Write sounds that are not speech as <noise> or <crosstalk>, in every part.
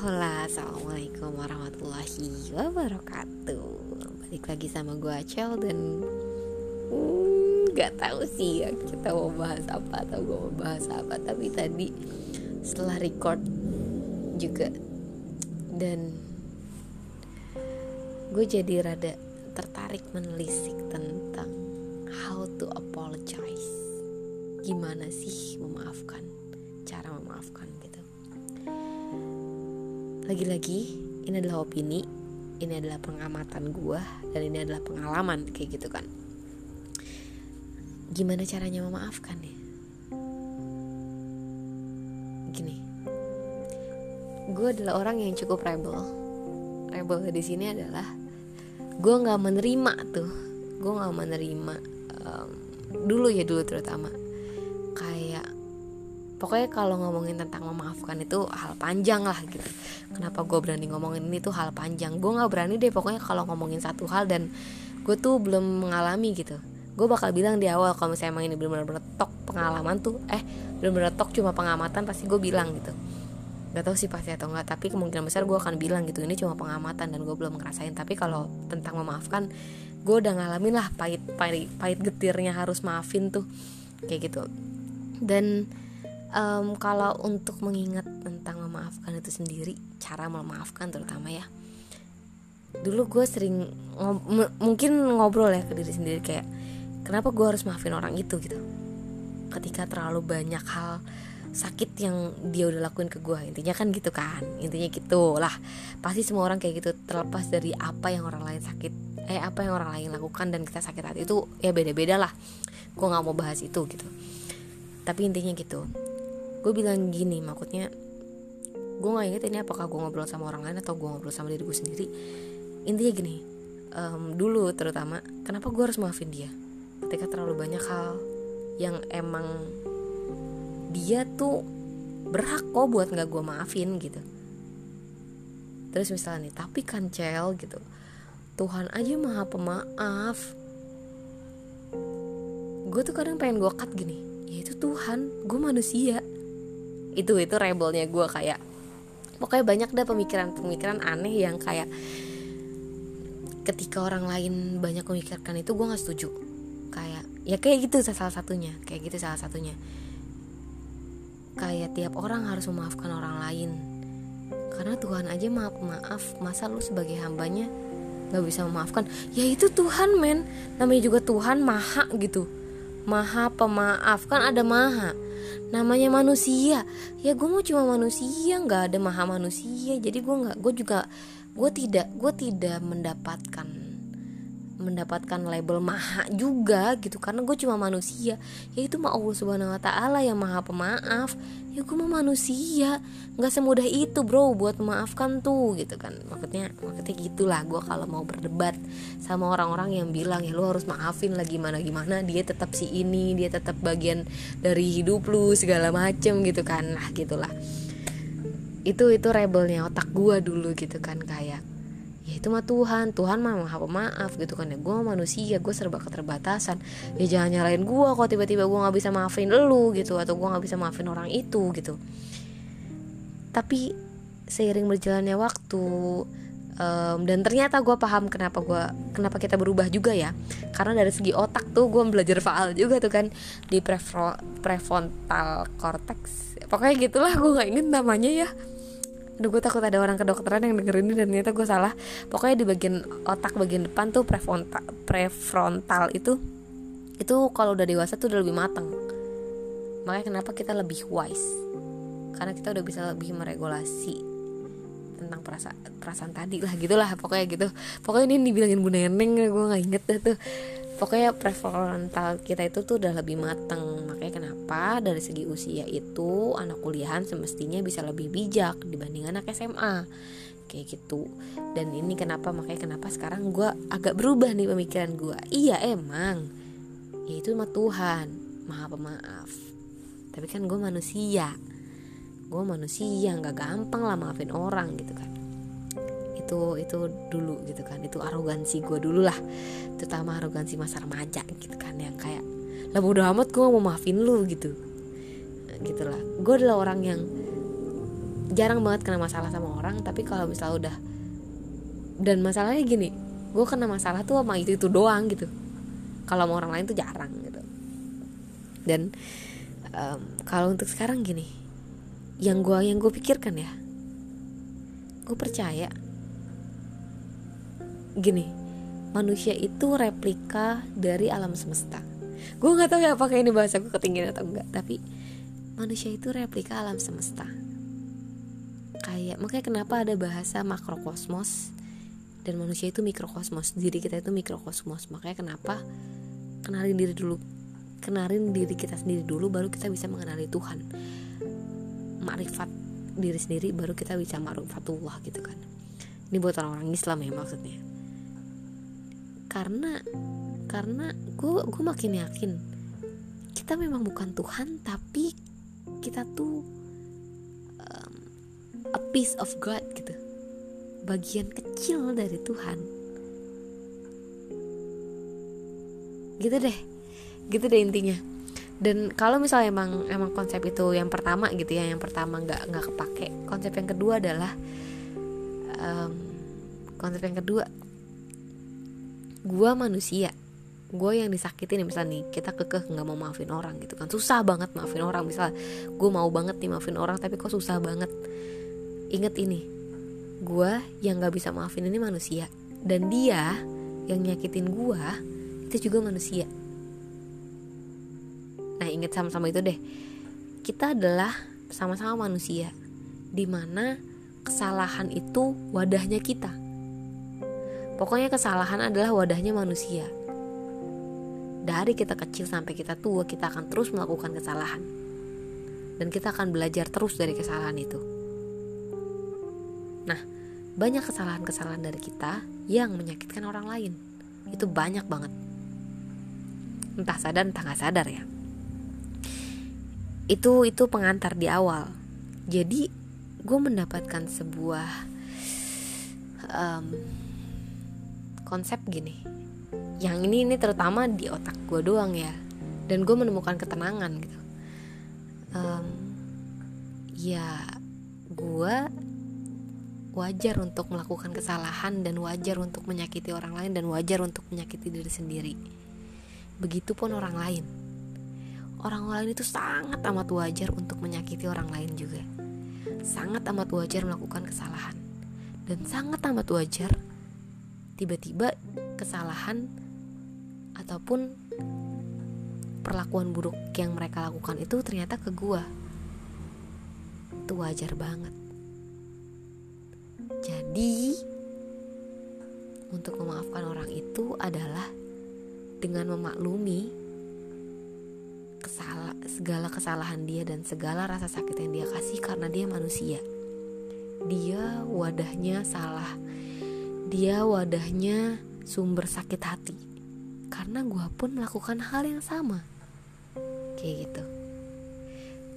Hola, Assalamualaikum warahmatullahi wabarakatuh. Balik lagi sama gue Acel dan hmm, Gak tahu sih ya kita mau bahas apa atau gue mau bahas apa. Tapi tadi setelah record juga Dan gue jadi rada tertarik menelisik tentang How to apologize. Gimana sih memaafkan Cara memaafkan gitu lagi-lagi ini adalah opini ini adalah pengamatan gue dan ini adalah pengalaman kayak gitu kan. Gimana caranya memaafkan ya? Gini. Gue adalah orang yang cukup rebel. Rebel di sini adalah gue nggak menerima tuh. Gue nggak menerima um, dulu ya dulu terutama pokoknya kalau ngomongin tentang memaafkan itu hal panjang lah gitu. Kenapa gue berani ngomongin ini tuh hal panjang. Gue nggak berani deh pokoknya kalau ngomongin satu hal dan gue tuh belum mengalami gitu. Gue bakal bilang di awal kalau misalnya emang ini benar-benar tok pengalaman tuh eh benar-benar tok cuma pengamatan pasti gue bilang gitu. Gak tau sih pasti atau enggak tapi kemungkinan besar gue akan bilang gitu ini cuma pengamatan dan gue belum ngerasain. Tapi kalau tentang memaafkan gue udah ngalamin lah pahit pahit pahit getirnya harus maafin tuh kayak gitu. Dan um, kalau untuk mengingat tentang memaafkan itu sendiri cara memaafkan terutama ya. Dulu gue sering ngob mungkin ngobrol ya ke diri sendiri kayak kenapa gue harus maafin orang itu? gitu. Ketika terlalu banyak hal sakit yang dia udah lakuin ke gue intinya kan gitu kan intinya gitu lah. Pasti semua orang kayak gitu terlepas dari apa yang orang lain sakit eh apa yang orang lain lakukan dan kita sakit hati itu ya beda beda lah. Gue nggak mau bahas itu gitu. Tapi intinya gitu gue bilang gini maksudnya gue nggak inget ini apakah gue ngobrol sama orang lain atau gue ngobrol sama diri gue sendiri. Intinya gini um, dulu terutama kenapa gue harus maafin dia? Ketika terlalu banyak hal yang emang dia tuh berhak kok buat nggak gue maafin gitu. Terus misalnya nih tapi kan cel gitu Tuhan aja maha pemaaf. Gue tuh kadang pengen gue cut gini ya itu Tuhan gue manusia itu itu rebelnya gue kayak pokoknya banyak deh pemikiran-pemikiran aneh yang kayak ketika orang lain banyak memikirkan itu gue nggak setuju. Kayak ya kayak gitu salah satunya kayak gitu salah satunya. Kayak tiap orang harus memaafkan orang lain. Karena Tuhan aja maaf maaf masa lu sebagai hambanya nggak bisa memaafkan? Ya itu Tuhan men. Namanya juga Tuhan maha gitu. Maha pemaaf. Kan ada maha namanya manusia. Ya gue mau cuma manusia nggak ada maha manusia. Jadi gue nggak gue juga gue tidak gue tidak mendapatkan mendapatkan label maha juga gitu. Karena gue cuma manusia. Ya itu mah Allah subhanahu wa taala yang maha pemaaf ya gue mah manusia. Nggak semudah itu bro buat memaafkan tuh gitu kan. Maksudnya maksudnya gitulah gue kalau mau berdebat sama orang-orang yang bilang ya lu harus maafin lah gimana gimana. Dia tetap si ini dia tetap bagian dari hidup lu segala macem gitu kan. Lah gitulah. Itu itu rebelnya otak gue dulu gitu kan kayak ya itu mah Tuhan Tuhan mah maha pemaaf gitu kan ya. Gue manusia gue serba keterbatasan. Ya jangan nyalain gue kok tiba-tiba gue nggak bisa maafin lu gitu atau gue nggak bisa maafin orang itu gitu. Tapi seiring berjalannya waktu um, dan ternyata gue paham kenapa gue kenapa kita berubah juga ya. Karena dari segi otak tuh gue belajar faal juga tuh kan di prefrontal cortex. Pokoknya gitulah gue nggak inget namanya ya Aduh gue takut ada orang kedokteran yang denger ini dan ternyata gue salah. Pokoknya di bagian otak bagian depan tuh prefrontal, prefrontal itu Itu kalau udah dewasa tuh udah lebih mateng. Makanya kenapa kita lebih wise? Karena kita udah bisa lebih meregulasi tentang perasaan perasaan tadi lah gitulah pokoknya gitu. Pokoknya ini dibilangin bu neneng gue nggak inget deh tuh pokoknya prefrontal kita itu tuh udah lebih mateng. Makanya kenapa dari segi usia itu anak kuliahan semestinya bisa lebih bijak dibanding anak SMA kayak gitu. Dan ini kenapa makanya kenapa sekarang gue agak berubah nih pemikiran gue iya emang. Ya itu mah Tuhan. Maha pemaaf. Tapi kan gue manusia. Gue manusia nggak gampang lah maafin orang gitu kan itu itu dulu gitu kan. Itu arogansi gue dulu lah. Terutama arogansi masa remaja gitu kan yang kayak lah bodo amat gue mau maafin lu gitu. Gitulah gue adalah orang yang jarang banget kena masalah sama orang tapi kalau misalnya udah dan masalahnya gini gue kena masalah tuh sama itu itu doang gitu. Kalau sama orang lain tuh jarang gitu. Dan um, kalau untuk sekarang gini yang gue yang gue pikirkan ya gue percaya gini manusia itu replika dari alam semesta. Gue nggak tahu ya apakah ini bahasa gue ketinggian atau enggak tapi manusia itu replika alam semesta. Kayak makanya kenapa ada bahasa makrokosmos dan manusia itu mikrokosmos diri kita itu mikrokosmos. Makanya kenapa kenalin diri dulu kenalin diri kita sendiri dulu baru kita bisa mengenali Tuhan. Makrifat diri sendiri baru kita bisa makrifatullah gitu kan. Ini buat orang-orang Islam ya maksudnya karena karena gue gue makin yakin kita memang bukan Tuhan tapi kita tuh um, a piece of God gitu. Bagian kecil dari Tuhan. Gitu deh. Gitu deh intinya. Dan kalau misalnya emang emang konsep itu yang pertama gitu ya yang pertama nggak nggak kepake konsep yang kedua adalah um, konsep yang kedua gue manusia. Gue yang disakitin nih misalnya nih kita kekeh nggak mau maafin orang gitu kan. Susah banget maafin orang misal gue mau banget nih maafin orang tapi kok susah banget? Inget ini gue yang nggak bisa maafin ini manusia. Dan dia yang nyakitin gue itu juga manusia. Nah inget sama-sama itu deh. Kita adalah sama-sama manusia di mana kesalahan itu wadahnya kita Pokoknya kesalahan adalah wadahnya manusia. Dari kita kecil sampai kita tua, kita akan terus melakukan kesalahan. Dan kita akan belajar terus dari kesalahan itu. Nah, banyak kesalahan-kesalahan dari kita yang menyakitkan orang lain. Itu banyak banget. Entah sadar, entah gak sadar ya. Itu itu pengantar di awal. Jadi, gue mendapatkan sebuah um, konsep gini. Yang ini ini terutama di otak gue doang ya. Dan gue menemukan ketenangan gitu. Um, ya gue wajar untuk melakukan kesalahan dan wajar untuk menyakiti orang lain dan wajar untuk menyakiti diri sendiri. Begitupun orang lain. Orang lain itu sangat amat wajar untuk menyakiti orang lain juga. Sangat amat wajar melakukan kesalahan. Dan sangat amat wajar tiba-tiba kesalahan ataupun perlakuan buruk yang mereka lakukan itu ternyata ke gua. Itu wajar banget. Jadi untuk memaafkan orang itu adalah dengan memaklumi kesala, segala kesalahan dia dan segala rasa sakit yang dia kasih karena dia manusia. Dia wadahnya salah dia wadahnya sumber sakit hati. Karena gue pun melakukan hal yang sama. Kayak gitu.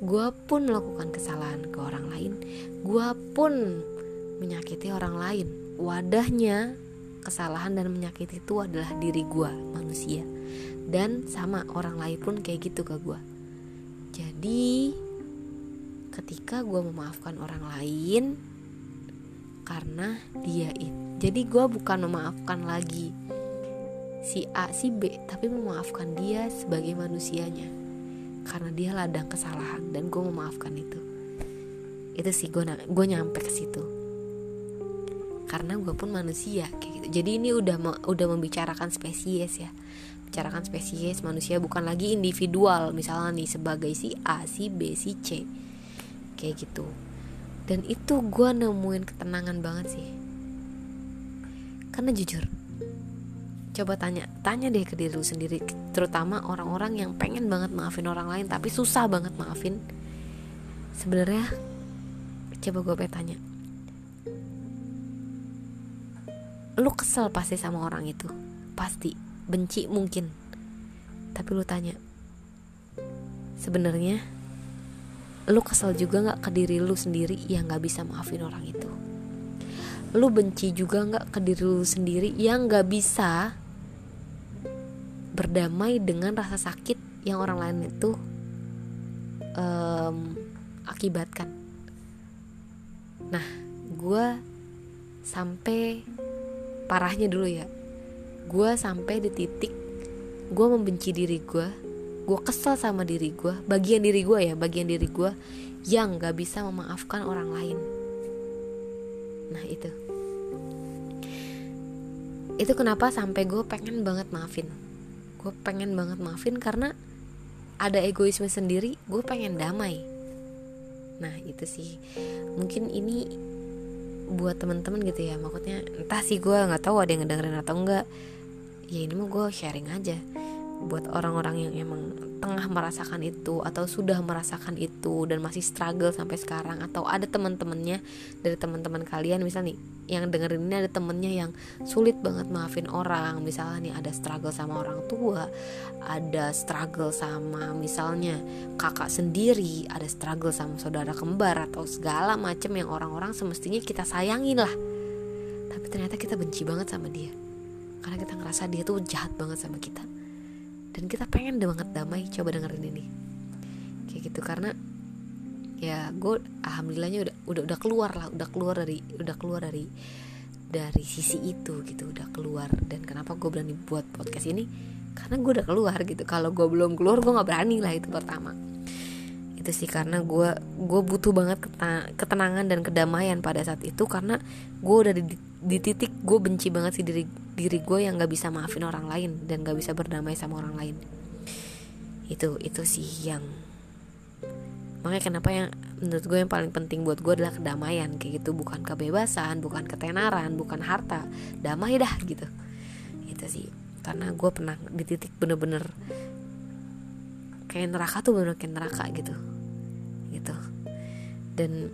Gue pun melakukan kesalahan ke orang lain. Gue pun menyakiti orang lain. Wadahnya kesalahan dan menyakiti itu adalah diri gue manusia. Dan sama orang lain pun kayak gitu ke gue jadi ketika gue memaafkan orang lain karena dia itu jadi gue bukan memaafkan lagi si A si B tapi memaafkan dia sebagai manusianya. Karena dia ladang kesalahan dan gue memaafkan itu. Itu sih gue gue nyampe ke situ. Karena gue pun manusia kayak gitu. Jadi ini udah udah membicarakan spesies ya. Bicarakan spesies manusia bukan lagi individual. Misalnya nih sebagai si A si B si C. Kayak gitu dan itu gue nemuin ketenangan banget sih. Karena jujur coba tanya tanya deh ke diri lu sendiri terutama orang-orang yang pengen banget maafin orang lain tapi susah banget maafin. Sebenarnya coba gue tanya. Lu kesel pasti sama orang itu. Pasti. Benci mungkin. Tapi lu tanya sebenarnya lu kesel juga nggak ke diri lu sendiri? Yang nggak bisa maafin orang itu. Lu benci juga nggak ke diri lu sendiri? Yang nggak bisa. Berdamai dengan rasa sakit yang orang lain itu um, akibatkan. Nah gue sampai parahnya dulu ya. Gue sampai di titik gue membenci diri gue gue kesel sama diri gue bagian diri gue ya bagian diri gue yang gak bisa memaafkan orang lain. Nah itu. Itu kenapa sampai gue pengen banget maafin. Gue pengen banget maafin karena ada egoisme sendiri gue pengen damai. Nah itu sih. Mungkin ini buat teman-teman gitu ya maksudnya entah sih gue nggak tahu ada yang ngedengerin atau enggak ya ini mau gue sharing aja buat orang-orang yang emang tengah merasakan itu atau sudah merasakan itu dan masih struggle sampai sekarang. Atau ada teman-temannya dari teman-teman kalian misal nih yang dengerin ini ada temennya yang sulit banget maafin orang. Misalnya nih ada struggle sama orang tua ada struggle sama misalnya kakak sendiri ada struggle sama saudara kembar atau segala macem yang orang-orang semestinya kita sayangin lah. Tapi ternyata kita benci banget sama dia. Karena kita ngerasa dia tuh jahat banget sama kita dan kita pengen banget damai coba dengerin ini. Kayak gitu karena ya gue alhamdulillahnya udah udah udah keluar lah udah keluar dari udah keluar dari dari sisi itu gitu udah keluar. Dan kenapa gue berani buat podcast ini? Karena gue udah keluar gitu. Kalau gue belum keluar gue nggak berani lah itu pertama. Itu sih karena gue gue butuh banget ketenangan dan kedamaian pada saat itu. Karena gue udah di, di titik gue benci banget sih diri diri gue yang nggak bisa maafin orang lain dan nggak bisa berdamai sama orang lain. Itu itu sih yang makanya kenapa yang menurut gue yang paling penting buat gue adalah kedamaian kayak gitu. Bukan kebebasan bukan ketenaran bukan harta. Damai dah gitu. Itu sih. Karena gue pernah di titik bener-bener kayak neraka tuh bener kayak neraka gitu. Gitu. Dan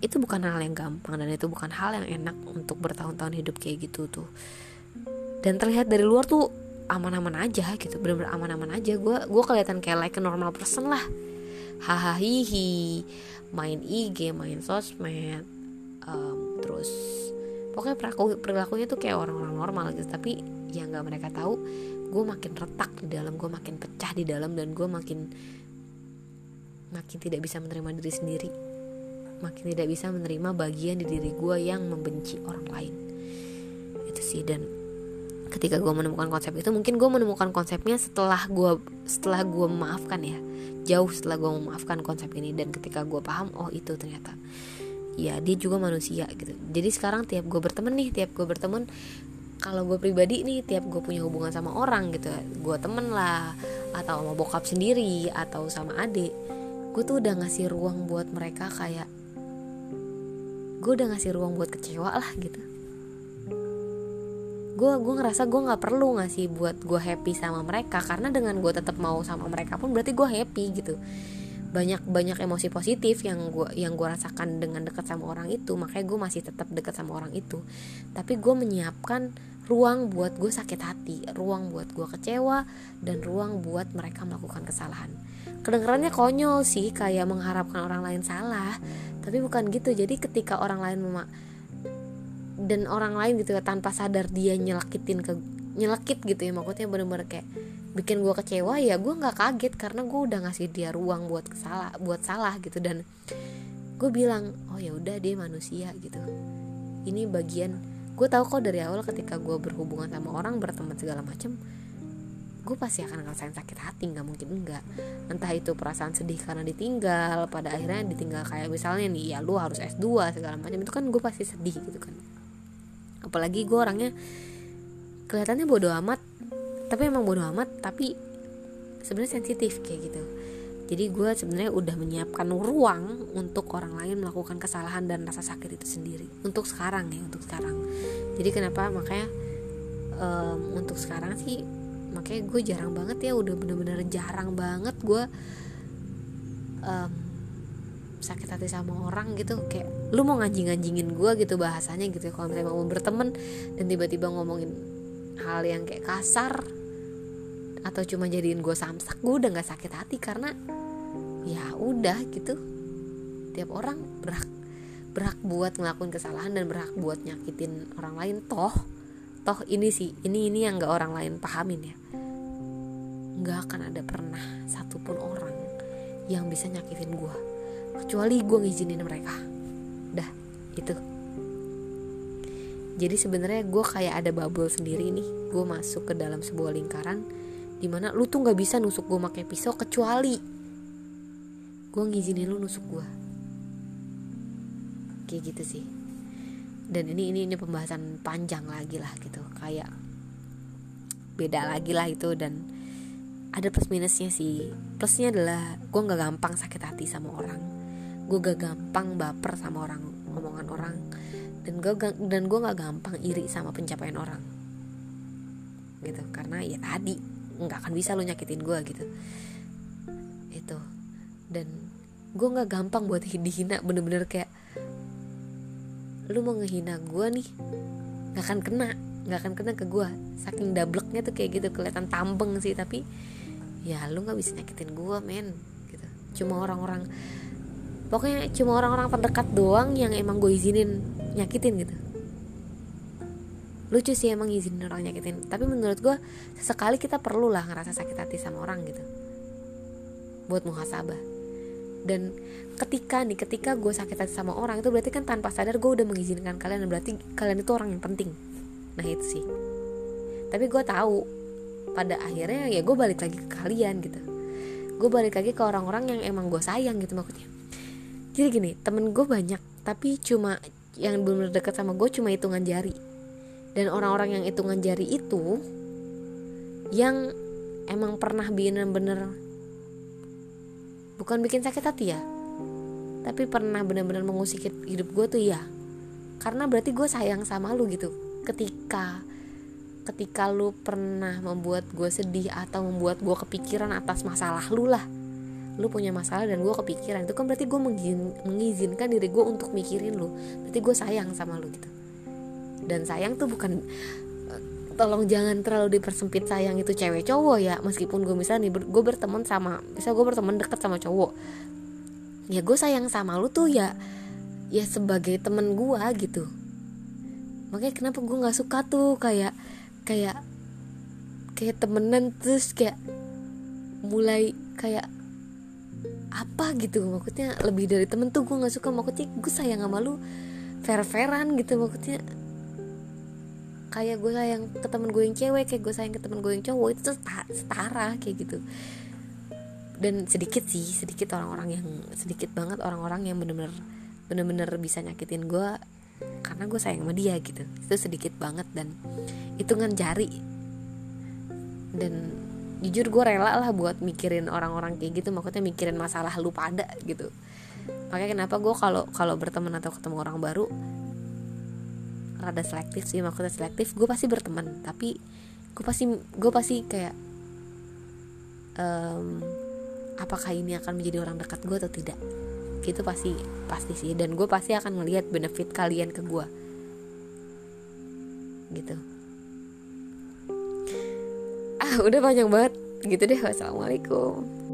itu bukan hal yang gampang dan itu bukan hal yang enak untuk bertahun-tahun hidup kayak gitu tuh dan terlihat dari luar tuh aman-aman aja gitu bener-bener aman-aman aja. Gue gue kelihatan kayak like a normal person lah. Hahaha main IG main sosmed um, terus pokoknya perilaku perilakunya tuh kayak orang-orang normal gitu. Tapi yang nggak mereka tahu gue makin retak di dalam gue makin pecah di dalam dan gue makin makin tidak bisa menerima diri sendiri. Makin tidak bisa menerima bagian di diri gue yang membenci orang lain. Itu sih dan ketika gue menemukan konsep itu mungkin gue menemukan konsepnya setelah gue setelah gue memaafkan ya. Jauh setelah gue memaafkan konsep ini dan ketika gue paham oh itu ternyata. Ya dia juga manusia gitu. Jadi sekarang tiap gue berteman nih tiap gue berteman kalau gue pribadi nih tiap gue punya hubungan sama orang gitu. Gue temen lah atau sama bokap sendiri atau sama adik gue tuh udah ngasih ruang buat mereka kayak gue udah ngasih ruang buat kecewa lah gitu gue gue ngerasa gue nggak perlu ngasih buat gue happy sama mereka karena dengan gue tetap mau sama mereka pun berarti gue happy gitu. Banyak banyak emosi positif yang gue yang gue rasakan dengan dekat sama orang itu makanya gue masih tetap dekat sama orang itu. Tapi gue menyiapkan ruang buat gue sakit hati ruang buat gue kecewa dan ruang buat mereka melakukan kesalahan. Kedengarannya konyol sih kayak mengharapkan orang lain salah tapi bukan gitu. Jadi ketika orang lain dan orang lain gitu ya tanpa sadar dia nyelakitin ke nyelakit gitu ya maksudnya bener-bener kayak bikin gue kecewa ya gue nggak kaget karena gue udah ngasih dia ruang buat salah buat salah gitu. Dan gue bilang oh ya udah dia manusia gitu. Ini bagian gue tahu kok dari awal ketika gue berhubungan sama orang berteman segala macem gue pasti akan ngerasain sakit hati nggak mungkin enggak entah itu perasaan sedih karena ditinggal pada akhirnya ditinggal kayak misalnya nih ya lu harus S2 segala macam itu kan gue pasti sedih gitu kan apalagi gue orangnya kelihatannya bodoh amat. Tapi emang bodoh amat tapi sebenarnya sensitif kayak gitu. Jadi gue sebenarnya udah menyiapkan ruang untuk orang lain melakukan kesalahan dan rasa sakit itu sendiri. Untuk sekarang ya untuk sekarang. Jadi kenapa? Makanya um, untuk sekarang sih makanya gue jarang banget ya udah bener-bener jarang banget gue um, sakit hati sama orang gitu kayak lu mau nganjing-nganjingin gue gitu bahasanya gitu kalau misalnya mau berteman dan tiba-tiba ngomongin hal yang kayak kasar atau cuma jadiin gue samsak gue udah nggak sakit hati karena ya udah gitu. Tiap orang berhak berhak buat ngelakuin kesalahan dan berhak buat nyakitin orang lain. Toh toh ini sih ini ini yang nggak orang lain pahamin ya. Nggak akan ada pernah satupun orang yang bisa nyakitin gue kecuali gue ngizinin mereka. Dah itu jadi sebenarnya gue kayak ada bubble sendiri nih. Gue masuk ke dalam sebuah lingkaran di mana lu tuh nggak bisa nusuk gue pakai pisau kecuali gue ngizinin lu nusuk gue kayak gitu sih. Dan ini ini ini pembahasan panjang lagi lah gitu. Kayak beda lagi lah itu dan ada plus minusnya sih. Plusnya adalah gue nggak gampang sakit hati sama orang gue gak gampang baper sama orang omongan orang. Dan gue dan gue nggak gampang iri sama pencapaian orang. Gitu karena ya tadi nggak akan bisa lo nyakitin gue gitu. Itu. Dan gue nggak gampang buat dihina bener-bener kayak lu mau ngehina gue nih? Nggak akan kena nggak akan kena ke gue saking dableknya tuh kayak gitu kelihatan tambeng sih tapi ya lu nggak bisa nyakitin gue men. Gitu. Cuma orang-orang pokoknya cuma orang-orang terdekat doang yang emang gue izinin nyakitin gitu. Lucu sih emang izinin orang nyakitin. Tapi menurut gue sesekali kita perlu lah ngerasa sakit hati sama orang gitu. Buat muhasabah. Dan ketika nih ketika gue sakit hati sama orang itu berarti kan tanpa sadar gue udah mengizinkan kalian. Dan berarti kalian itu orang yang penting. Nah itu sih. Tapi gue tahu pada akhirnya ya gue balik lagi ke kalian gitu. Gue balik lagi ke orang-orang yang emang gue sayang gitu maksudnya jadi gini temen gue banyak tapi cuma yang belum dekat sama gue cuma hitungan jari. Dan orang-orang yang hitungan jari itu yang emang pernah bener-bener bukan bikin sakit hati ya tapi pernah bener-bener mengusik hidup gue tuh ya karena berarti gue sayang sama lu gitu. Ketika ketika lu pernah membuat gue sedih atau membuat gue kepikiran atas masalah lu lah lu punya masalah dan gue kepikiran. Itu kan berarti gue mengizinkan diri gue untuk mikirin lu. Berarti gue sayang sama lu gitu. Dan sayang tuh bukan eh, tolong jangan terlalu dipersempit sayang itu cewek cowok ya. Meskipun gue misalnya nih gue berteman sama bisa gue berteman deket sama cowok. Ya gue sayang sama lu tuh ya ya sebagai temen gue gitu. Makanya kenapa gue nggak suka tuh kayak kayak kayak temenan terus kayak mulai kayak apa gitu maksudnya lebih dari temen tuh gue nggak suka maksudnya gue sayang sama lu fair fairan gitu maksudnya kayak gue sayang ke temen gue yang cewek kayak gue sayang ke temen gue yang cowok itu setara kayak gitu. Dan sedikit sih sedikit orang-orang yang sedikit banget orang-orang yang bener-bener bener-bener bisa nyakitin gue karena gue sayang sama dia gitu. Itu sedikit banget dan hitungan jari. Dan jujur gue rela lah buat mikirin orang-orang kayak gitu maksudnya mikirin masalah lu pada gitu. Makanya kenapa gue kalau kalau berteman atau ketemu orang baru rada selektif sih maksudnya selektif gue pasti berteman tapi gue pasti gue pasti kayak um, apakah ini akan menjadi orang dekat gue atau tidak? Itu pasti pasti sih dan gue pasti akan ngelihat benefit kalian ke gue gitu <laughs> udah panjang banget. Gitu deh. Wassalamualaikum